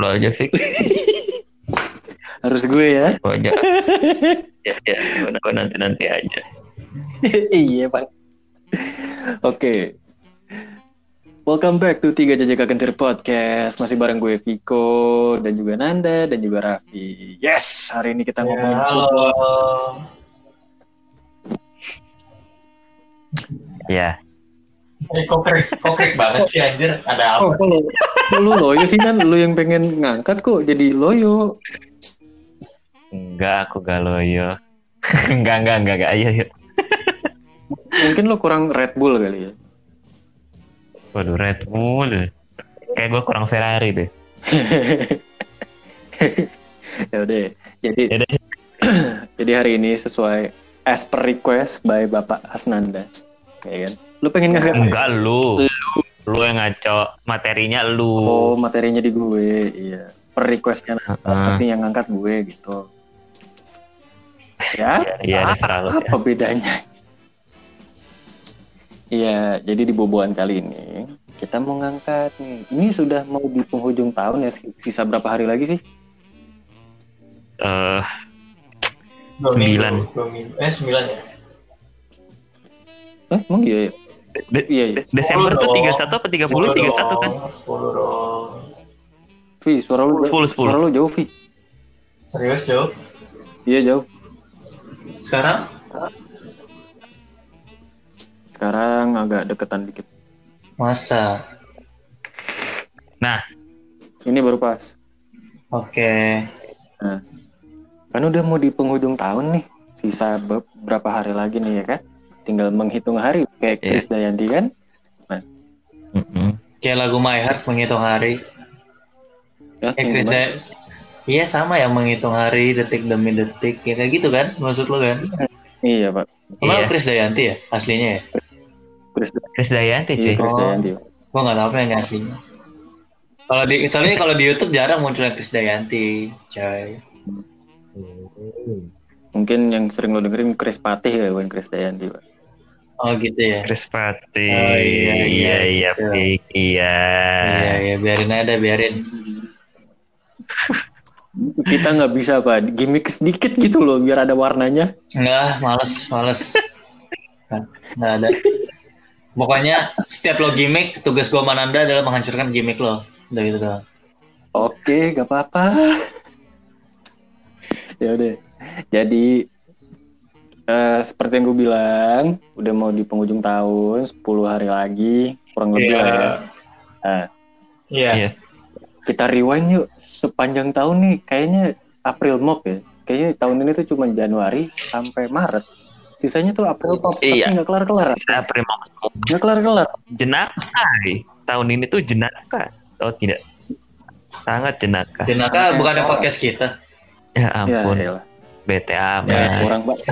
Lo aja fix. Harus gue ya. Lo aja. ya, ya, gue nanti nanti aja. iya pak. Oke. Welcome back to Tiga Jajaka Kentir Podcast. Masih bareng gue Viko dan juga Nanda dan juga Raffi. Yes, hari ini kita ngomongin Ya, football. halo. Ya. Ini kokrek, kokrek banget sih anjir. Ada Oh, apa? kalau lu loyo sih kan, lu yang pengen ngangkat kok jadi loyo. Enggak, aku gak loyo. enggak, enggak, enggak, enggak. Ayo, ayo. Mungkin lu kurang Red Bull kali ya. Waduh, Red Bull. Kayak gue kurang Ferrari deh. ya udah. Jadi Ya udah. jadi hari ini sesuai as per request by Bapak Asnanda. Ya kan? Lu pengen ngangkat Enggak, lu. Lu yang ngaco. Materinya lu. Oh, materinya di gue. Iya. Per requestnya Nanda, Heeh. tapi yang ngangkat gue gitu. Ya, Iya, ah, terlalu ya. apa bedanya? Iya, jadi di boboan kali ini kita mau ngangkat nih. Ini sudah mau di penghujung tahun ya, sisa berapa hari lagi sih? Eh, Dua Sembilan. Eh, sembilan ya? Eh, emang iya ya? De- Iya, iya. De- Desember tuh Sepuluh 31 apa 30? 31 kan? Sepuluh dong. Vi, suara lu, Sepuluh, sepuluh. suara lu jauh, Vi. Serius, Jo? Iya, jauh. Sekarang? Sekarang agak deketan dikit. Masa? Nah, Ini baru pas. Oke. Nah, kan udah mau di penghujung tahun nih. Sisa be- berapa hari lagi nih ya kan? Tinggal menghitung hari kayak Iya. Chris Dayanti kan? mm-mm. Kayak lagu My Heart menghitung hari. Ya, yang Chris? Day- Iya sama yang menghitung hari detik demi detik ya kayak gitu kan maksud lo kan? Iya, Pak. Emang Iya. Chris Dayanti ya aslinya ya? Chris, Chris Dayanti iya, sih. Chris Oh. Dayanti. Gua nggak tahu apa yang aslinya. Kalau di soalnya kalau di YouTube jarang munculnya Chris Dayanti, coy. Mungkin yang sering lo dengerin Chris Patih ya, bukan Chris Dayanti, Pak. Oh gitu ya. Chris Pati. Oh, iya, iya, iya, iya, gitu. Pik. iya. Iya ya biarin aja biarin. Kita nggak bisa, Pak. Gimmick sedikit gitu loh, biar ada warnanya. Enggak, males, males. Nggak, nggak ada. Pokoknya setiap lo gimmick, tugas gua Mananda adalah menghancurkan gimmick lo. Udah gitu doang. Oke, gak apa-apa. ya udah. Jadi eh, seperti yang gue bilang, udah mau di penghujung tahun, 10 hari lagi, kurang lebih lah ya. Nah, Iya. Iya. kita rewind yuk sepanjang tahun nih, kayaknya April Mop ya. Kayaknya tahun ini tuh cuma Januari sampai Maret. Sisanya tuh April Mop, Iya. tapi nggak kelar-kelar. Saya prima Nggak kelar-kelar. jenaka. eh. Tahun ini tuh jenaka. Oh tidak. Sangat jenaka. Jenaka bukan ada podcast kita. Ya Ya, ampun. Bete Ya, amat. kurang, Pak.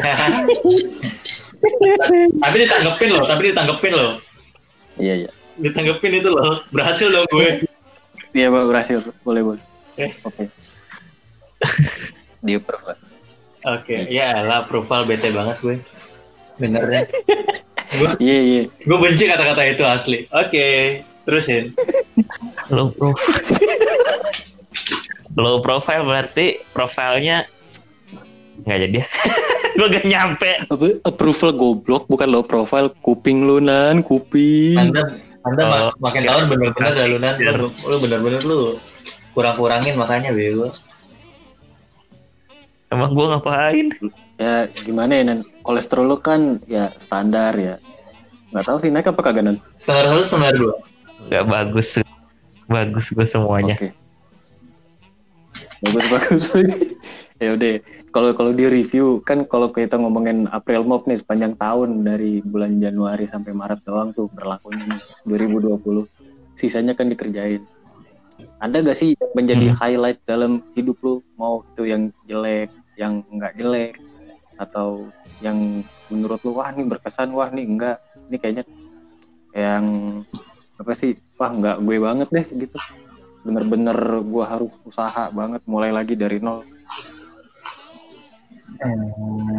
tapi ditanggepin loh, tapi ditanggepin loh. Iya, iya. Ditanggepin itu loh. Berhasil dong gue. Iya, Pak, berhasil. Boleh, boleh. Eh. Oke. Di approve, Pak. Oke, ya lah approval bete banget gue. Benernya. gue Iya, iya. gue benci kata-kata itu asli. Oke, terusin. Low profile. Low profile berarti profilnya nggak jadi ya. Gue gak nyampe. Apa, approval goblok bukan low profile kuping lu nan kuping Anda Anda Oh, mak- makin tahun bener-bener dah lu Nan. Biar- lu bener-bener lu kurang-kurangin makanya bego. Emang gue ngapain? ya gimana ya nan kolesterol lu kan ya standar ya nggak tahu sih naik apa kagak nan Setengah satu setengah dua. Gak bagus. Bagus gue semuanya. oke bagus bagus ya udah kalau kalau di review kan kalau kita ngomongin April Mop nih sepanjang tahun dari bulan Januari sampai Maret doang tuh berlakunya nih 2020 sisanya kan dikerjain. Ada gak sih yang menjadi highlight dalam hidup lu? Mau itu yang jelek yang enggak jelek atau yang menurut lu wah nih berkesan wah nih enggak ini kayaknya yang apa sih wah enggak gue banget deh gitu. Bener-bener gue harus usaha banget mulai lagi dari nol Hmm,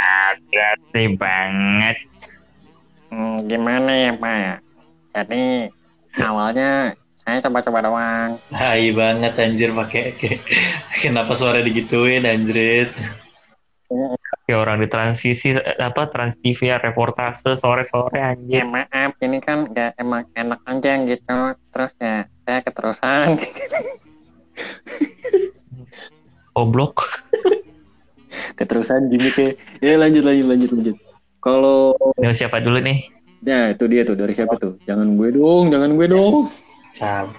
agak sih banget. Hmm, gimana ya Pak? Jadi awalnya Saya coba-coba doang. Hai banget anjir pakai kenapa suara digituin anjrit. Kayak orang di transisi apa trans TV ya, reportase sore-sore Ya anjir. maaf, ini kan ya emang enak aja gitu. Terus ya saya keterusan. Goblok. keterusan gimmicknya. Ya lanjut lanjut lanjut lanjut. Kalau Ini siapa dulu nih? ya itu dia tuh dari siapa tuh? Jangan gue dong, jangan gue dong. Cabut.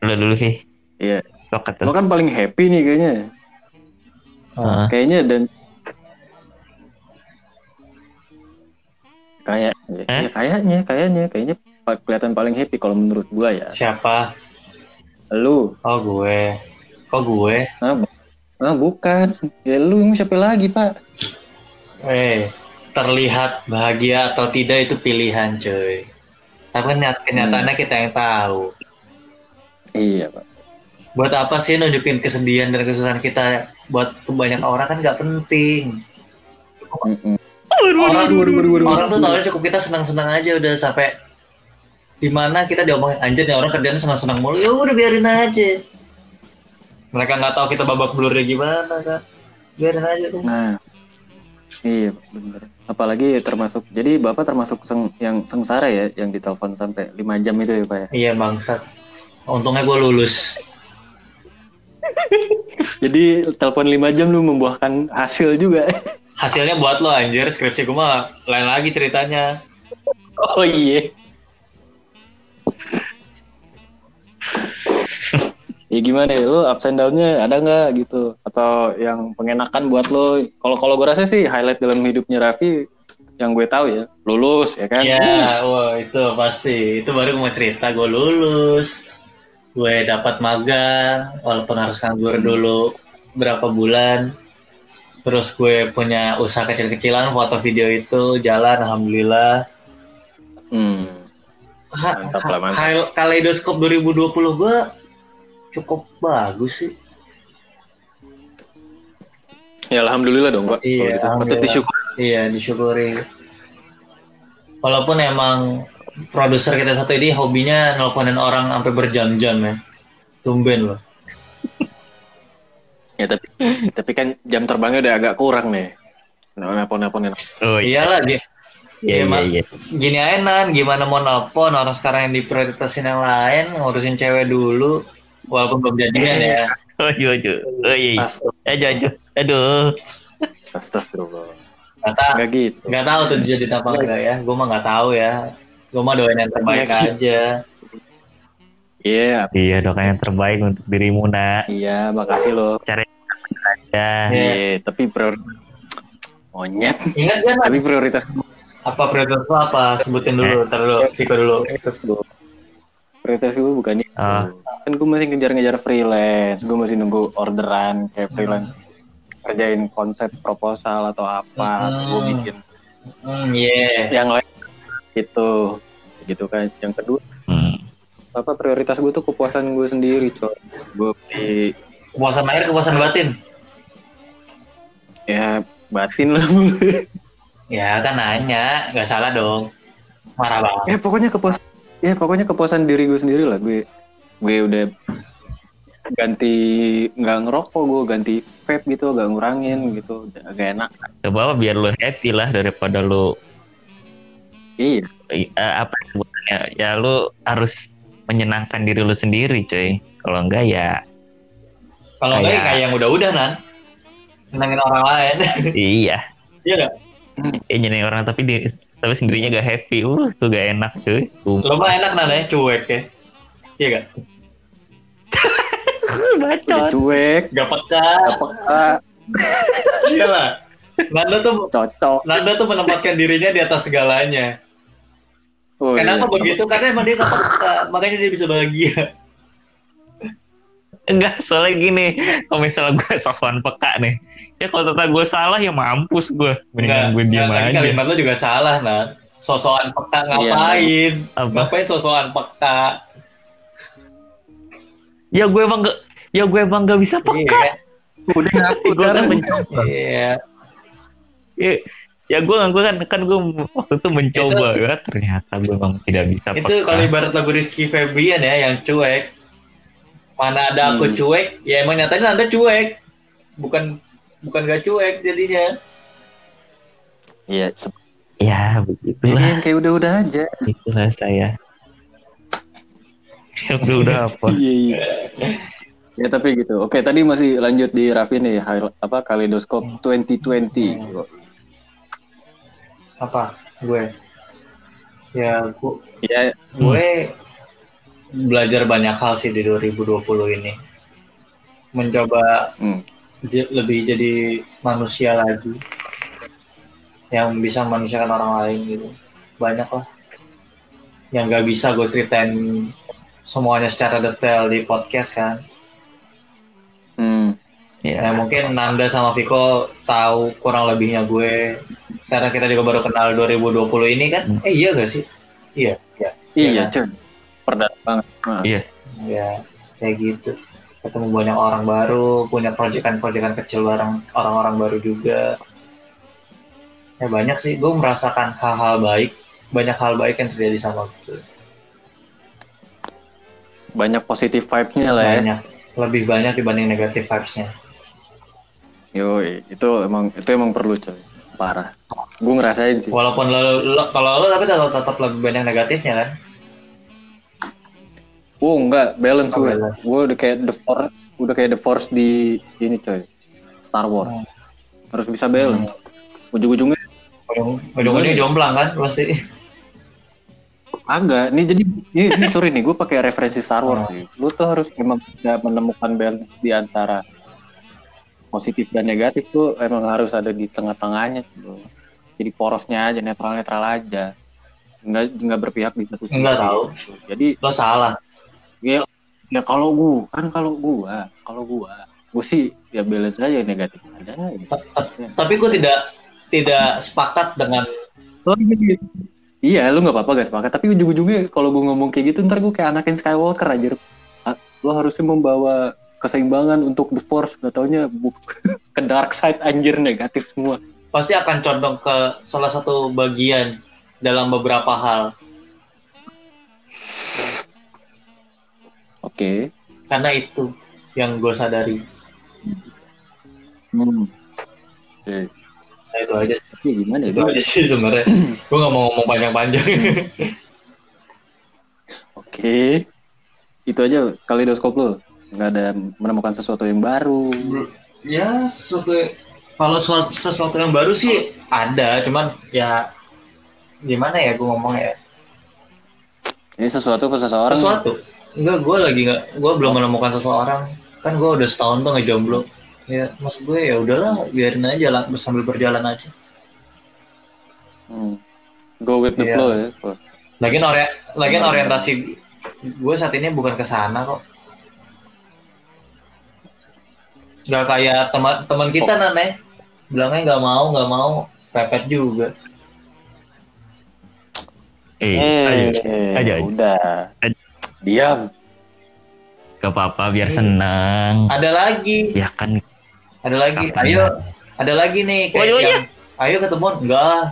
Lu dulu sih. Iya. Sokat Lo kan paling happy nih kayaknya. Heeh. Kayaknya dan kayak Eh? ya kayaknya kayaknya kayaknya kelihatan paling happy kalau menurut gua ya. Siapa? Lu. Oh gue. Kok gue? Ah, bu- ah, bukan. Ya lu siapa lagi, Pak? Eh, terlihat bahagia atau tidak itu pilihan, cuy. Tapi kenyat- kenyataannya kita yang tahu. Iya, Pak. Buat apa sih nunjukin kesedihan dan kesusahan kita buat kebanyakan orang kan nggak penting. Mm-mm. Orang, waduh, waduh, waduh. orang tuh tahu cukup kita senang-senang aja udah sampai di mana kita diomongin anjir nih orang kerjanya senang-senang mulu ya udah biarin aja mereka nggak tahu kita babak belurnya gimana kan biarin aja tuh Nah, iya bener. Apalagi termasuk, jadi bapak termasuk seng, yang sengsara ya, yang ditelepon sampai 5 jam itu ya pak ya. iya bangsat untungnya gue lulus Jadi telepon 5 jam lu membuahkan hasil juga. hasilnya buat lo anjir skripsi gue mah lain lagi ceritanya Oh iya. Ya gimana ya, lu ups and down-nya ada nggak gitu? Atau yang pengenakan buat lo? Kalau kalau gue rasa sih highlight dalam hidupnya Raffi yang gue tahu ya, lulus ya kan? Iya, wah itu pasti. Itu baru mau cerita. Gue lulus, gue dapat magang, walaupun harus nganggur dulu berapa bulan. Terus gue punya usaha kecil-kecilan, foto video itu jalan, alhamdulillah. Hmm. Mantap lah, mantap. Kaleidoskop 2020 gue cukup bagus sih. Ya alhamdulillah dong, Pak. Iya, Kalau gitu. Patut alhamdulillah. disyukur. Iya, disyukuri. Walaupun emang produser kita satu ini hobinya nelponin orang sampai berjam-jam ya. Tumben loh. Ya tapi tapi kan jam terbangnya udah agak kurang nih. Nah, nelpon-nelponin. Oh iya. Iyalah dia. Iya iya iya. Gini aja Nan, gimana mau nelpon orang sekarang yang diprioritasin yang lain, ngurusin cewek dulu, walaupun belum jadian ya. Oh iya iya. Oh iya. iya. Astagfirullah. Aduh aduh. Astagfirullah. Gak tau, Enggak gitu. gak tahu tuh jadi apa enggak ya. Gue mah gak tahu ya. Gue mah doain yang terbaik Iya. aja. Iya, Iya doa yang terbaik untuk dirimu nak. iya, makasih loh. Ya. Iya. Iya, tapi prioritas monyet. Ingat gak Nan? Tapi prioritas Apa prioritas lo apa? Sebutin dulu, ntar dulu, Viko dulu. prioritas gue bukan itu. Ah. Kan gue masih ngejar-ngejar freelance. Gue masih nunggu orderan kayak freelance. Kerjain konsep proposal atau apa. Hmm. Gue bikin Hmm, yeah. yang lain gitu. Gitu kan. Yang kedua, Hmm. apa prioritas gue tuh kepuasan gue sendiri, coy. Gue beli Kepuasan lahir, kepuasan batin. ya batin lah. Ya kan nanya, nggak salah dong. Marah banget. ya pokoknya kepuasan ya pokoknya kepuasan diri gue sendiri lah gue gue udah ganti nggak ngerokok gue ganti vape gitu agak ngurangin gitu udah agak enak Coba biar lu happy lah daripada lu iya eh, apa sebutannya ya lu harus menyenangkan diri lu sendiri cuy kalau enggak ya Kalau nggak ya Kayak- kayak yang udah-udah nan. Senengin orang lain. iya Iya nggak? ya nyenengin orang tapi di, tapi sendirinya gak happy uh tuh gak enak cuy Lo mah enak nan ya, cuek ya. Iya udah bacot cuek Gak peka. gak peka Iya lah. Nanda tuh cocok Nanda tuh menempatkan dirinya di atas segalanya. oh, Kenapa iya. begitu? Karena emang dia gak peka, makanya dia bisa bahagia. enggak soalnya gini kalau misalnya gue sosokan peka nih ya kalau ternyata gue salah ya mampus gue mendingan gue diam aja kalimat lo juga salah, Nan. Sosokan peka Iya, ngapain? Apa? Ngapain sosokan peka? Ya gue emang gak ya gue emang gak bisa Iya peka kan? udah ngaku gue kan mencoba Iya. ya, ya gue gue kan kan gue waktu itu mencoba ya ternyata gue memang tidak bisa itu peka. kalau ibarat lagu Rizky Febian ya yang cuek mana ada aku Hmm. cuek ya emang nyatanya anda cuek bukan bukan gak cuek jadinya Iya, se- ya ini begitulah yang kayak udah-udah aja. itulah saya ya udah udah apa Iya, iya. Ya tapi gitu. Oke, tadi masih lanjut di Raffi nih, apa Kaleidoskop 2020. apa gue ya gue Ya, gue belajar banyak hal sih di 2020 ini mencoba hmm. lebih jadi manusia lagi yang bisa manusiakan orang lain gitu banyak lah yang nggak bisa gue ceritain semuanya secara detail di podcast kan. Hmm. ya ya mungkin Nanda sama Viko tahu kurang lebihnya gue. Karena kita juga baru kenal 2020 ini kan? Hmm. eh iya gak sih? Iya iya. Iya, Iya. cuy. Perdana banget. Nah, iya. Ya kayak gitu. Ketemu banyak orang baru punya proyekan-proyekan kecil bareng orang-orang baru juga. Ya banyak sih. Gue merasakan hal-hal baik banyak hal baik yang terjadi sama gue Banyak positif vibes-nya lah ya. banyak lebih banyak dibanding negatif vibes-nya Yoi, itu emang itu emang perlu coy. Parah. Gue ngerasain sih. walaupun lo, lo- kalau lo tapi tetap, tetap lebih banyak negatifnya kan Oh enggak, balance Oh, gue. balance. Gue udah kayak the force, udah kayak the force di ini coy. Star Wars. Hmm. Harus bisa balance. Ujung-ujungnya ujung ujungnya jomplang kan pasti agak. Nih jadi ini, ini sorry nih, gue pakai referensi Star Wars nih. Lu tuh harus memang bisa menemukan balance di antara positif dan negatif tuh emang harus ada di tengah-tengahnya tuh. Jadi porosnya aja, netral-netral aja. Enggak enggak berpihak di satu. Enggak tahu. gitu. Jadi lo salah ya, ya kalau gua kan kalau gua kalau gua gua sih ya balance aja negatif aja tapi gue tidak tidak sepakat dengan Oh, iya. lu nggak apa-apa gak sepakat. Tapi ujung-ujungnya kalau gua ngomong kayak gitu ntar gua kayak anakin Skywalker aja lo harusnya membawa keseimbangan untuk the force gak taunya ke dark side anjir negatif semua. Pasti akan condong ke salah satu bagian dalam beberapa hal. Oke. Karena itu yang gue sadari. Hmm. oke nah, itu aja sih. gimana ya itu aja sih sebenarnya. Gue nggak mau ngomong panjang-panjang. Oke. Itu aja kaleidoskop lo nggak ada menemukan sesuatu yang baru. Ya sesuatu kalau sesuatu, sesuatu yang baru sih ada cuman ya gimana ya gue ngomong ya? Ini sesuatu ke seseorang sesuatu? Enggak gue lagi nggak gue belum menemukan seseorang. Kan gue udah setahun tuh ngejomblo ya maksud gue ya udahlah biarin aja lah sambil berjalan aja Hmm. Go with the Iya. flow ya. lagian ori lagian Benar, orientasi gue saat ini bukan ke sana kok nggak kayak teman teman kita nane bilangnya nggak mau nggak mau pepet juga eh ayo aja, aja. udah. Diam. gak apa-apa biar seneng ada lagi ya kan ada lagi. Kapan ayo ada lagi nih kayak Oh, iya. yang ayo ketemuan enggak.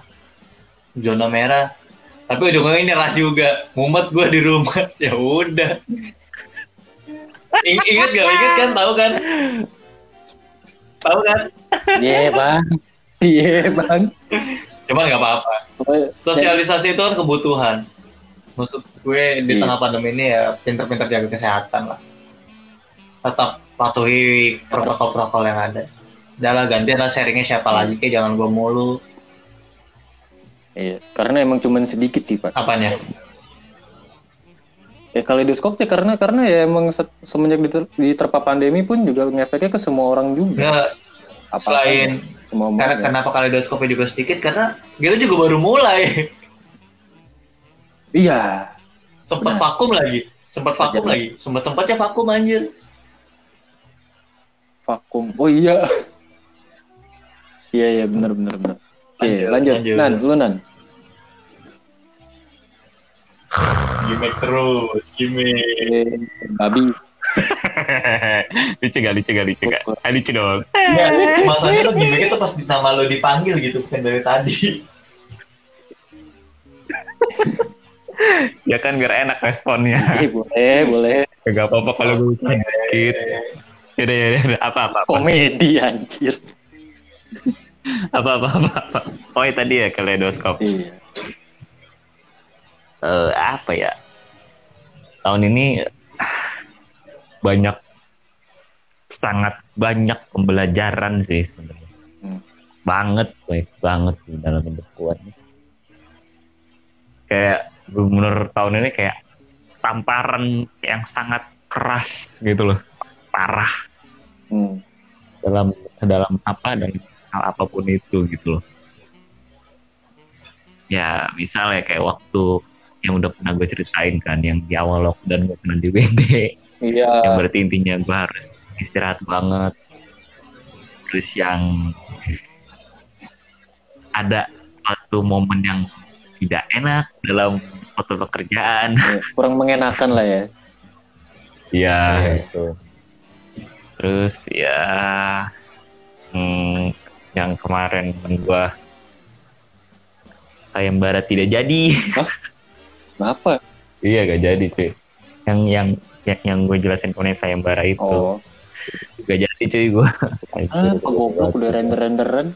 Zona merah. Tapi ujungnya ini nyerah juga. Mumet gue di rumah. Ya udah. In- ingat gak ingat kan? Tahu kan? Tahu kan? Iya bang. Iya bang. cuman nggak apa-apa. Sosialisasi itu kan kebutuhan. Maksud gue di Iya. tengah pandemi ini ya pinter-pinter jaga kesehatan lah. Tetap patuhi protokol-protokol yang ada udah lah gantian lah sharingnya siapa lagi kayak jangan gue mulu Iya. Karena emang cuman sedikit sih pak. apanya Ya kaleidoskopnya karena karena ya emang se- semenjak diter- diterpa pandemi pun juga ngefeknya ke semua orang juga. nggak Apa selain semua karena ya. kenapa kaleidoskopnya juga sedikit karena kita juga baru mulai Iya. sempat vakum lagi sempat vakum Benar. lagi sempat sempatnya vakum anjir Vakum. Oh iya. Iya iya benar benar benar. Oke Lanjut, lanjut. lanjut. Nan lu nan. gimmick terus gimmick Eh, Babi. lucu gak, lucu gak, lucu gak? Ah, lucu dong. Enggak, masalahnya lo gimmick itu pas nama lo dipanggil gitu bukan dari tadi. Ya kan biar enak responnya. Eh, boleh, boleh. Gak apa-apa kalau gue sedikit. Yaudah, yaudah, yaudah. Apa, apa, apa. Komedi anjir. Apa, apa, apa, apa. Oh, ya, tadi ya kaleidoskop. Iya. Eh, apa ya? Tahun ini banyak sangat banyak pembelajaran sih sebenarnya. Hmm. Banget, baik banget sih dalam hidup gue. Kayak bener tahun ini kayak tamparan yang sangat keras gitu loh. Parah Hmm. dalam dalam apa dan hal apa pun itu gitu loh. Ya misalnya kayak waktu yang udah pernah gue ceritain kan yang di awal lockdown gue kena DBD Iya. yang berarti intinya gue harus istirahat banget terus yang ada suatu momen yang tidak enak dalam foto pekerjaan Kurang mengenakan lah ya. Iya Iya. Terus ya hmm, yang kemarin gua sayembara tidak jadi. Kenapa? iya gak jadi cuy. Yang yang yang, yang gue jelasin kemarin sayembara itu Oh. gak jadi cuy gua. Ah, goblok udah render-renderan.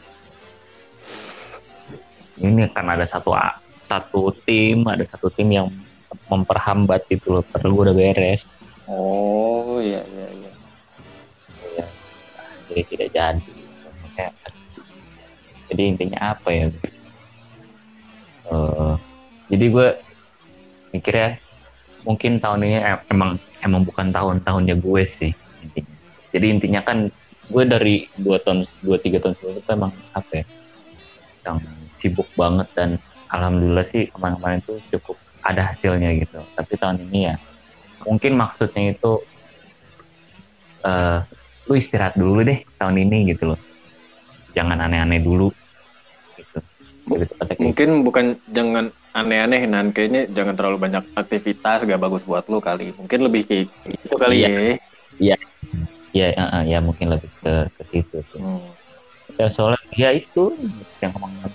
Ini kan ada satu a- satu tim, ada satu tim yang memperhambat itu loh. Perlu udah beres. Oh, iya iya iya. Jadi tidak jadi. Jadi intinya apa ya? Eh, jadi gue mikirnya mungkin tahun ini em- emang emang bukan tahun-tahunnya gue sih intinya. Jadi intinya kan gue dari dua tahun dua tiga tahun sebelumnya itu emang apa ya? Yang sibuk banget dan alhamdulillah sih kemarin-kemarin itu cukup ada hasilnya gitu. Tapi tahun ini ya mungkin maksudnya itu eh lu istirahat dulu deh tahun ini gitu loh jangan aneh-aneh dulu gitu kayak Mungkin bukan jangan aneh-aneh nan kayaknya jangan terlalu banyak aktivitas gak bagus buat lu kali. Mungkin lebih kayak itu kali Iya. ya. ya eh, eh, ya mungkin lebih ke ke situ sih Hmm. ya soalnya ya itu yang kemarin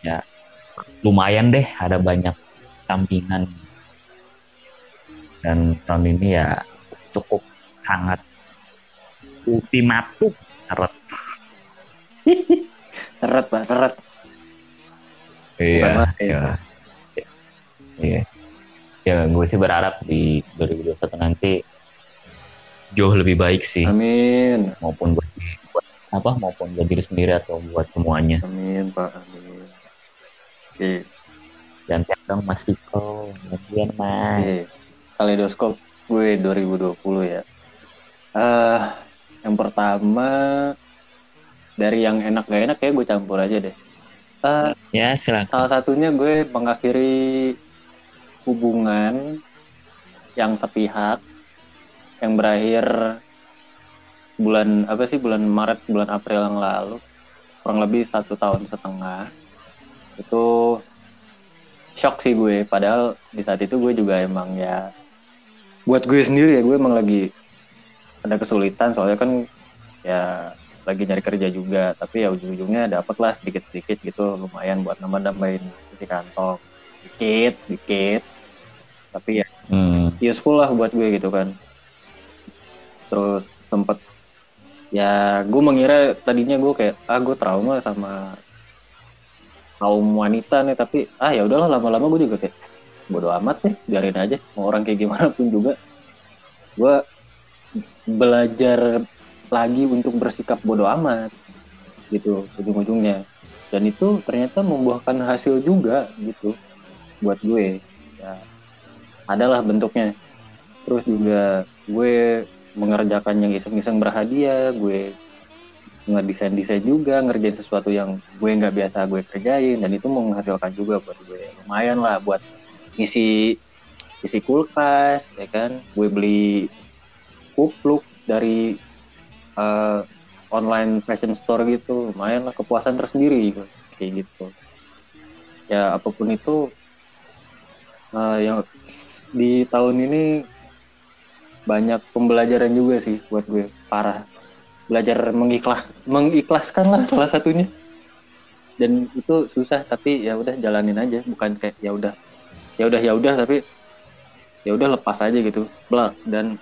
ya lumayan deh ada banyak sampingan dan tahun ini ya cukup sangat ultimatum seret Seret pak, seret. iya Bukan lain. ya iya ya gue sih berharap di 2021 nanti jauh lebih baik sih Amin. maupun buat, buat apa maupun buat diri sendiri atau buat semuanya Amin pak, amin. Oke, dan dong Mas Viko kemudian Mas oke. Kaleidoskop gue 2020 ya. Eh, yang pertama dari yang enak gak enak kayak gue campur aja deh. Eh, ya silakan. Salah satunya gue mengakhiri hubungan yang sepihak yang berakhir bulan apa sih bulan Maret bulan April yang lalu. Kurang lebih satu tahun setengah. Itu shock sih gue padahal di saat itu gue juga emang ya buat gue sendiri ya gue emang lagi ada kesulitan soalnya kan ya lagi nyari kerja juga tapi ya ujung-ujungnya dapet lah sedikit-sedikit gitu lumayan buat nambah-nambahin isi kantong. Dikit dikit. Tapi ya hmm. useful lah buat gue gitu kan. Terus sempet ya gue mengira tadinya gue kayak ah gue trauma sama kaum wanita nih tapi ah ya udahlah lama-lama gue juga kayak bodo amat nih biarin aja mau orang kayak gimana pun juga. Gue belajar lagi untuk bersikap bodo amat gitu ujung-ujungnya. Dan itu ternyata membuahkan hasil juga gitu buat gue. Ya adalah bentuknya. Terus juga gue mengerjakan yang iseng-iseng berhadiah gue ngedesain desain juga ngerjain sesuatu yang gue nggak biasa gue kerjain dan itu menghasilkan juga buat gue. Lumayan lah buat isi isi kulkas ya kan? Gue beli kupluk dari eh, online fashion store gitu. Lumayan lah kepuasan tersendiri gitu. kayak gitu. Ya apa pun itu eh, yang di tahun ini banyak pembelajaran juga sih buat gue parah. Belajar mengikhlas mengikhlaskan lah salah satunya. Dan itu susah tapi ya udah jalanin aja. Bukan kayak ya udah ya udah ya udah tapi ya udah lepas aja gitu. Blak dan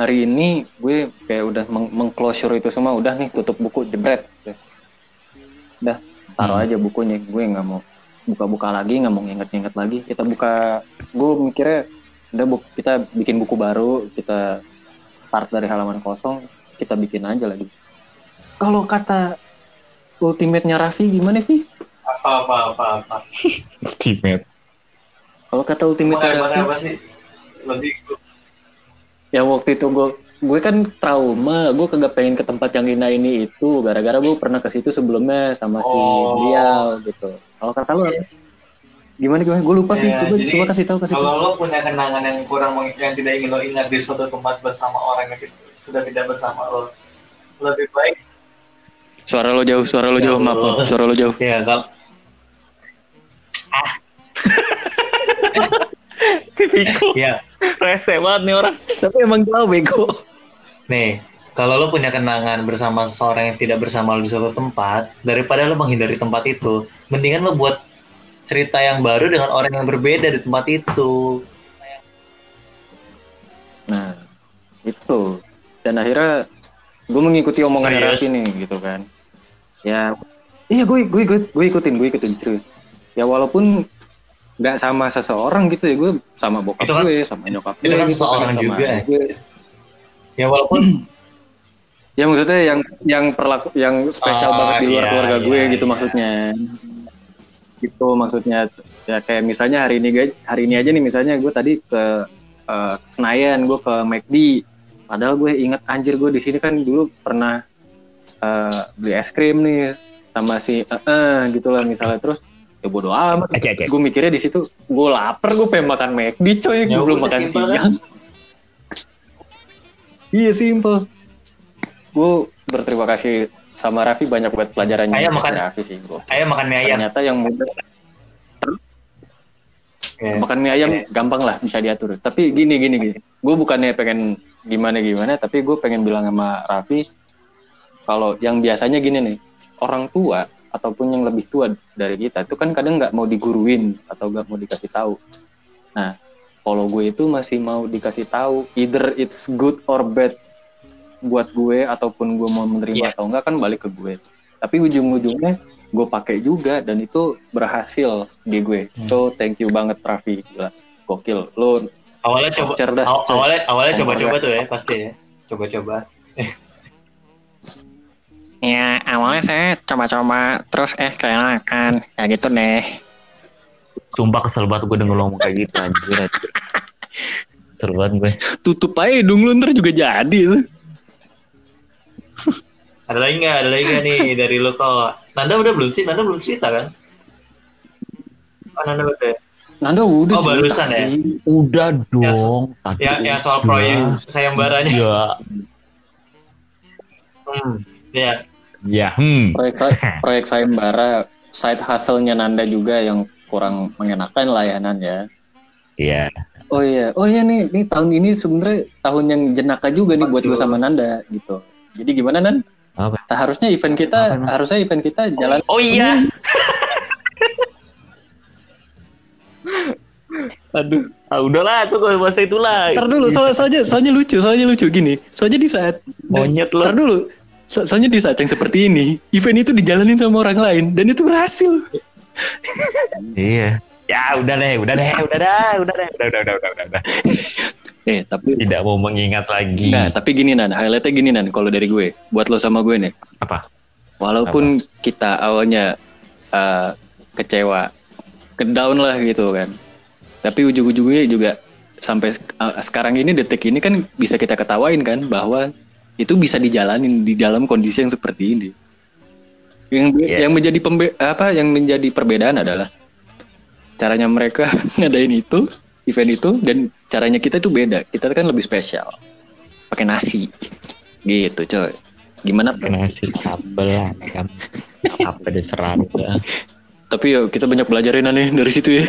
hari ini gue kayak udah meng mengclosure itu semua udah nih tutup buku jebret udah taruh Hmm. aja bukunya gue nggak mau buka-buka lagi nggak mau nginget-nginget lagi kita buka gue mikirnya udah bu kita bikin buku baru kita start dari halaman kosong kita bikin aja lagi kalau kata ultimate-nya Raffi gimana Vi? Apa apa apa apa. Ultimate. Kalau kata ultimate-nya Gimana Raffi apa sih? Lebih yang waktu itu gue gue kan trauma gue kagak pengen ke tempat yang ini ini itu gara-gara gue pernah ke situ sebelumnya sama si Oh. beliau gitu. Kalau kata lu gimana gimana? Gue lupa sih Ya, coba jadi coba kasih tahu kasih Kalau lo punya kenangan yang kurang yang tidak ingin lo ingat di suatu tempat bersama orang yang sudah tidak bersama lo, lebih baik? Suara lo jauh suara lo Ya jauh maaf maaf, suara lo jauh. Ya kalau Si Viko ya rese banget nih orang. tapi emang jauh bego. Nih kalau lo punya kenangan bersama seseorang yang tidak bersama lo di suatu tempat daripada lo menghindari tempat itu mendingan lo buat cerita yang baru dengan orang yang berbeda di tempat itu. Nah itu. Dan akhirnya gue mengikuti omongan Serius? Raffi nih gitu kan. Ya iya gue gue gue, gue ikutin gue ikutin serius. Ya walaupun nggak sama seseorang gitu ya gue sama bokap Itu kan- gue sama nyokap gue itu kan gitu seseorang sama juga. adik gue. ya walaupun Ya maksudnya yang yang perlaku yang spesial Oh, banget di luar iya, keluarga iya, gue gitu iya. maksudnya. Gitu maksudnya ya kayak misalnya hari ini guys, hari ini aja nih misalnya gue tadi ke eh, Senayan, gue ke McD. Padahal gue inget anjir gue di sini kan dulu pernah eh, beli es krim nih sama si eh eh, gitu lah misalnya terus ya bodo amat. Aja aja. Gue mikirnya di situ gue lapar gue pengen makan McD coy, gue Ya belum udah, makan simpel kan? siang. Iya simple. Gue berterima kasih sama Raffi banyak buat pelajarannya Ayo dari makan. Raffi sih. Gua. ayo makan mie ayam Ternyata yang muda Ya. makan mie ayam gampang lah bisa diatur. Tapi gini gini gini. Gue bukannya pengen gimana gimana, tapi gue pengen bilang sama Raffi kalau yang biasanya gini nih orang tua ataupun yang lebih tua dari kita itu kan kadang nggak mau diguruin atau nggak mau dikasih tahu. Nah kalau gue itu masih mau dikasih tahu either it's good or bad buat gue ataupun gue mau menerima Iya. atau enggak kan balik ke gue. Tapi ujung-ujungnya gue pakai juga dan itu berhasil di gue. Hmm. so thank you banget Raffi. Gila gokil. Lo awalnya coba cerdas. aw- awalnya awalnya coba-coba tuh ya pasti ya. Coba-coba Ya awalnya saya coba-coba terus eh keenakan ya gitu deh. Sumpah kesel banget gue denger lo ngomong kayak gitu anjir. Kesel banget gue. tutup aja hidung lu ntar juga jadi tuh. ada lagi nggak ada lagi nggak nih dari lo kok Nanda udah belum sih Nanda belum cerita kan oh, Nanda udah ya? Nanda udah Oh, barusan ya? Udah Ya, dong. Tadi ya ya soal proyek sayembaranya Ya. hmm ya Ya. Hmm. proyek proyek sayembara side hustle-nya Nanda juga yang kurang mengenakan layanan ya Iya. Oh iya, oh iya nih, nih tahun ini sebenarnya tahun yang jenaka juga nih buat gue sama Nanda gitu. Jadi gimana Nan? Apa? Nah, harusnya event kita, Apa, harusnya event kita jalan. Oh iya. Aduh, ah, udahlah tuh kalau bahasa itulah. Ntar dulu, soalnya, soalnya, soalnya lucu, soalnya lucu gini. Soalnya di saat, Monyet lo. ntar dulu, so- soalnya di saat yang seperti ini, event itu dijalanin sama orang lain dan itu berhasil. Iya. Ya udah deh, udah deh, udah dah, udah deh, udah, udah, udah, udah, udah, udah. Eh, tapi, Tidak mau mengingat lagi. nah, tapi gini Nan, highlightnya gini Nan, kalau dari gue, buat lo sama gue nih. Apa? Walaupun kita awalnya uh, kecewa, ke down lah gitu kan. Tapi ujung-ujungnya juga sampai uh, sekarang ini detik ini kan bisa kita ketawain kan bahwa itu bisa dijalanin di dalam kondisi yang seperti ini. Yang Yes. yang menjadi pembe apa yang menjadi perbedaan adalah caranya mereka ngadain itu event itu dan caranya kita itu beda. Kita kan lebih spesial. Pakai nasi. Gitu, coy. Gimana? Kena nasi sambel lah, kan. Apa deh serang dah. Tapi ya kita banyak belajarin aneh dari situ ya.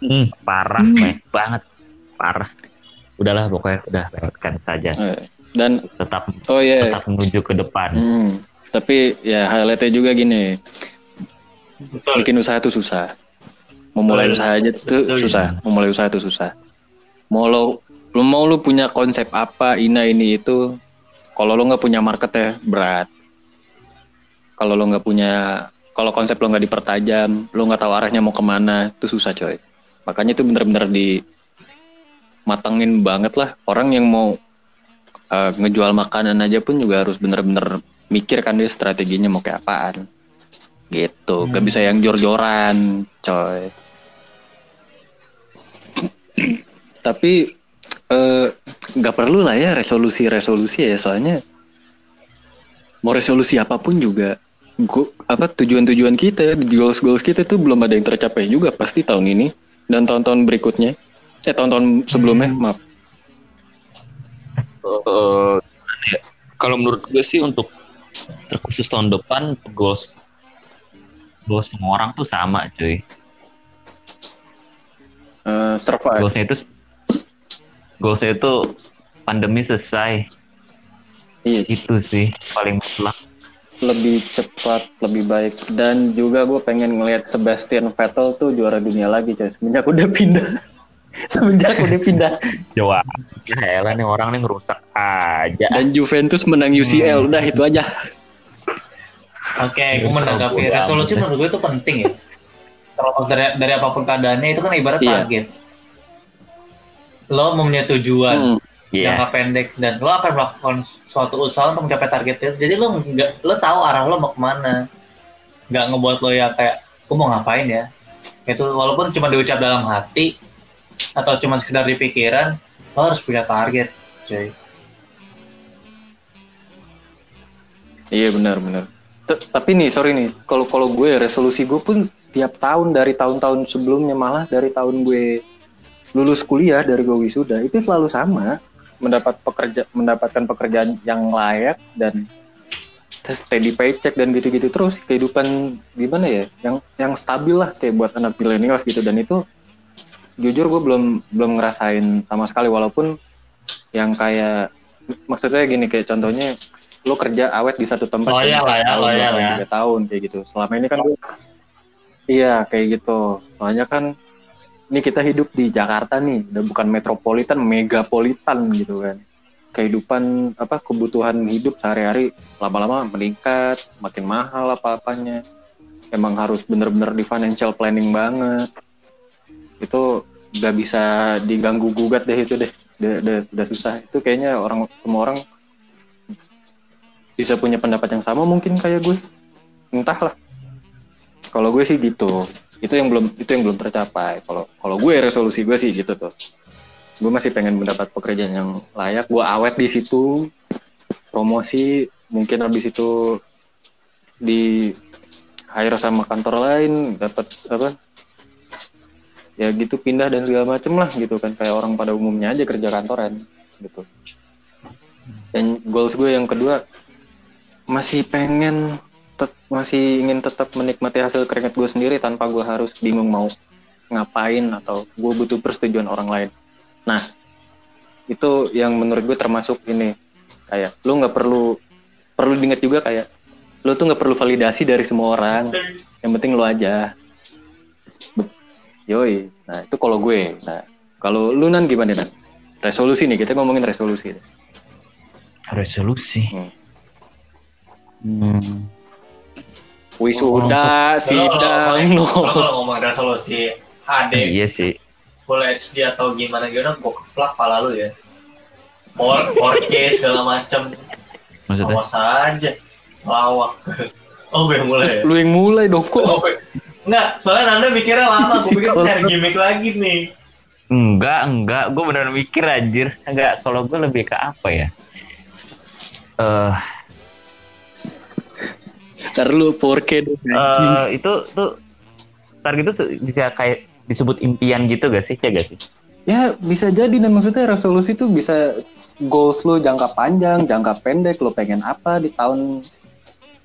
Hmm, parah, banyak banget. Parah. Udahlah pokoknya udah lewatkan saja Eh, Dan tetap oh iya, tetap menuju ke depan Hmm, tapi ya highlightnya juga gini, Betul. bikin usaha tuh susah. Memulai Betul. usaha aja tuh Betul. susah. Memulai usaha tuh susah. Mau lo, lo mau lu punya konsep apa, ina ini itu, kalau lo nggak punya market ya berat. Kalau lo nggak punya, kalau konsep lo nggak dipertajam, lo nggak tahu arahnya mau ke mana, itu susah coy. Makanya itu bener-bener di matengin banget lah. Orang yang mau eh, ngejual makanan aja pun juga harus bener-bener mikir kan dia strateginya mau kayak apaan. Gitu. Gak bisa yang jor-joran coy. Tapi eh, nggak perlu lah ya resolusi-resolusi ya. Soalnya mau resolusi apa pun juga go- apa tujuan-tujuan kita goals-goals kita tuh belum ada yang tercapai juga pasti tahun ini dan tahun-tahun berikutnya eh tahun-tahun sebelumnya maaf. Eh, ya, kalau menurut gue sih untuk terkhusus tahun depan goals goals semua orang tuh sama cuy. Eh, survive. Goalsnya itu goalsnya itu pandemi selesai. Iya. Itu sih paling mutlak. Lebih cepat, lebih baik. Dan juga gue pengen ngelihat Sebastian Vettel tuh juara dunia lagi coy. Semenjak udah pindah. Semenjak udah pindah. Jawa ya elah nih orang nih ngerusak aja Dan Juventus menang UCL. Udah itu aja. Oke, gue menanggapi Bodo amat resolusi menurut gue itu penting ya. Terlepas dari dari apa pun keadaannya itu kan ibarat Iya. target. Lo mempunyai tujuan Hmm. Yes. jangka pendek dan lo akan melakukan suatu usaha untuk mencapai target itu. Jadi lo nggak lo tahu arah lo mau ke mana. Nggak ngebuat lo ya kayak gue mau ngapain ya. Itu walaupun cuma diucap dalam hati atau cuma sekedar di pikiran, lo harus punya target, cuy. Iya benar benar. Tapi nih sorry nih, kalau kalau gue resolusi gue pun tiap tahun dari tahun-tahun sebelumnya malah dari tahun gue lulus kuliah dari gue wisuda itu selalu sama mendapat pekerja mendapatkan pekerjaan yang layak dan steady paycheck dan gitu-gitu terus kehidupan gimana ya yang yang stabil lah kayak buat anak millennials gitu dan itu jujur gue belum belum ngerasain sama sekali walaupun yang kayak maksudnya gini kayak contohnya lo kerja awet di satu tempat Loyal selama lah ya, loyal tahun, ya. tiga tahun kayak gitu. Selama ini kan gue iya kayak gitu. Soalnya kan ini kita hidup di Jakarta nih udah bukan metropolitan megapolitan gitu kan. Kehidupan apa kebutuhan hidup sehari-hari lama-lama meningkat makin mahal apa-apanya. Emang harus bener-bener di financial planning banget itu nggak bisa diganggu gugat deh itu deh. Udah, udah, udah susah. Itu kayaknya orang semua orang bisa punya pendapat yang sama mungkin kayak gue. Entahlah. Kalau gue sih gitu. Itu yang belum itu yang belum tercapai. Kalau kalau gue resolusi gue sih gitu tuh. Gue masih pengen mendapat pekerjaan yang layak. Gue awet di situ. Promosi. Mungkin habis itu di hire sama kantor lain. Dapat apa ya gitu pindah dan segala macem lah gitu kan. Kayak orang pada umumnya aja kerja kantoran gitu. Dan goals gue yang kedua masih pengen tet- masih ingin tetap menikmati hasil keringat gue sendiri tanpa gue harus bingung mau ngapain atau gue butuh persetujuan orang lain. Nah itu yang menurut gue termasuk ini. Kayak lu nggak perlu perlu diingat juga kayak lu tuh nggak perlu validasi dari semua orang. Yang penting lu aja yoi. Nah itu kalau gue. Nah kalau lu nan gimana nan? Resolusi nih kita ngomongin resolusi. Resolusi? Hmm. Hmm. wisuda sidang Lo no. kalau ngomong resolusi HD iya sih. full HD atau gimana gimana gue keplak pala lu ya. 4 4K segala macem. Maksudnya? Awas aja lawak. Oh gue yang mulai ya? Lu yang mulai dong kok. Oh, gue- Enggak, soalnya Nanda mikirnya lama, gue pikir cari gimmick lagi nih. Enggak enggak gue beneran mikir anjir. Enggak kalau gue lebih ke apa ya? Eh ntar lu 4K deh anjing. eh, itu tuh target itu bisa kayak disebut impian gitu gak sih ya gak sih? Ya bisa jadi dan maksudnya resolusi tuh bisa goals lu jangka panjang jangka pendek lu pengen apa di tahun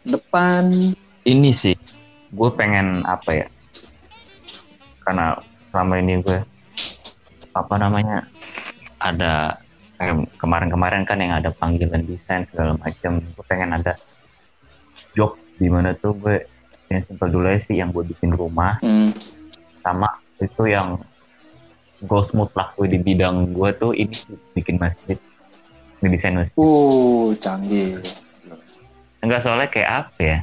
depan. Ini sih gue pengen apa ya karena selama ini gue apa namanya ada kayak kemarin-kemarin kan yang ada panggilan desain segala macam gue pengen ada job di mana tuh gue yang simpel dulu aja sih yang gue bikin rumah Hmm. sama itu yang goals mutlak gue di bidang gue tuh ini bikin masjid ngedesain masjid Uh, canggih. enggak soalnya kayak apa ya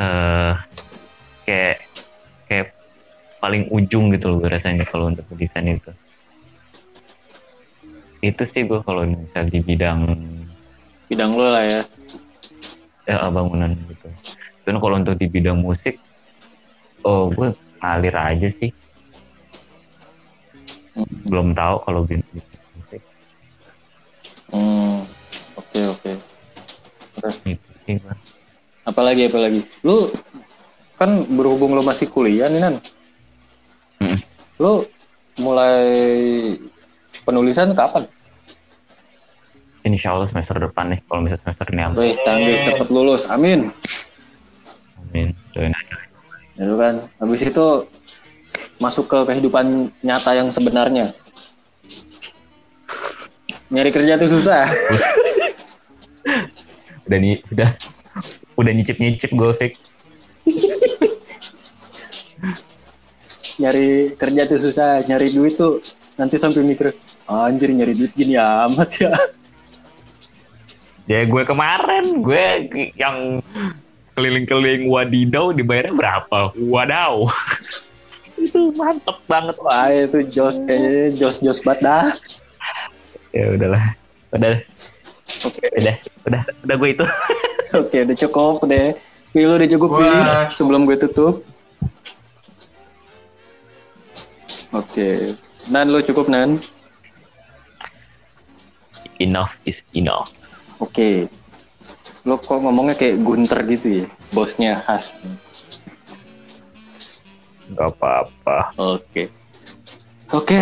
eh kayak kayak paling ujung gitu loh gue rasanya kalau untuk desain itu itu sih gue kalau misal di bidang Bidang lo lah ya. ya, bangunan gitu dan kalau untuk di bidang musik oh gue ngalir aja sih belum tahu kalau bidang musik Hmm. Oke, oke. itu sih gue Apalagi apalagi. Lu kan berhubung lu masih kuliah nih Nan. Mm. Lu mulai penulisan kapan? insya Allah semester depan nih kalau misalnya semester ini Wih, canggih cepet lulus. Amin. amin doain aja Ya kan. Habis itu masuk ke kehidupan nyata yang sebenarnya. Nyari kerja tuh susah. udah nih udah udah nyicip nyicip gue fix nyari kerja tuh susah. Nyari duit tuh nanti sampai mikir, anjir nyari duit gini amat ya. ya gue kemarin gue yang keliling-keliling wadidaw dibayarnya berapa wadaw itu mantep banget Wah itu jos kayaknya jos jos banget dah. ya udahlah udah Oke. udah udah udah gue itu Oke, udah cukup deh. Wih, lu udah cukup. Wah, Sebelum gue tutup. Oke. Nan, lu cukup, Nan? enough is enough Oke. Lu kok ngomongnya kayak Gunter gitu ya? Bosnya khas. nggak apa-apa Oke. Oke.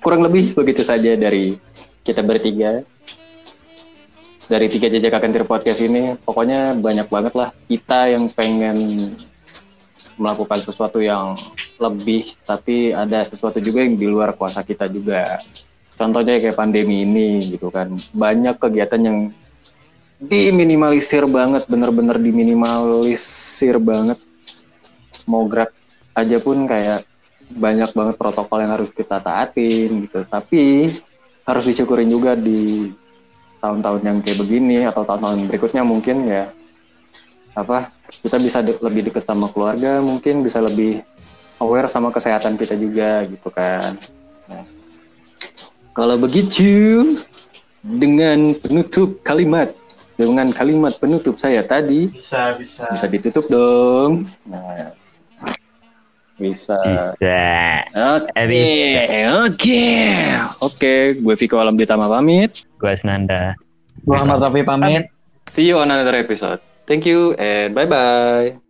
Kurang lebih begitu saja dari kita bertiga. Dari tiga jejak akan podcast ini, pokoknya banyak banget lah kita yang pengen melakukan sesuatu yang lebih, tapi ada sesuatu juga yang di luar kuasa kita juga. Contohnya kayak pandemi ini gitu kan, banyak kegiatan yang diminimalisir banget, bener-bener diminimalisir banget mau gerak aja pun kayak banyak banget protokol yang harus kita taatin gitu. Tapi harus disyukurin juga di tahun-tahun yang kayak begini atau tahun-tahun berikutnya mungkin ya apa kita bisa de- lebih dekat sama keluarga mungkin bisa lebih aware sama kesehatan kita juga gitu kan. Nah, kalau begitu dengan penutup kalimat dengan kalimat penutup saya tadi Bisa, bisa. bisa ditutup dong. Nah, bisa. bisa Oke, oke, oke. Gue Viko Alam Ditama pamit. gue Asnanda Muhammad Rafi pamit. See you on another episode. Thank you and bye bye.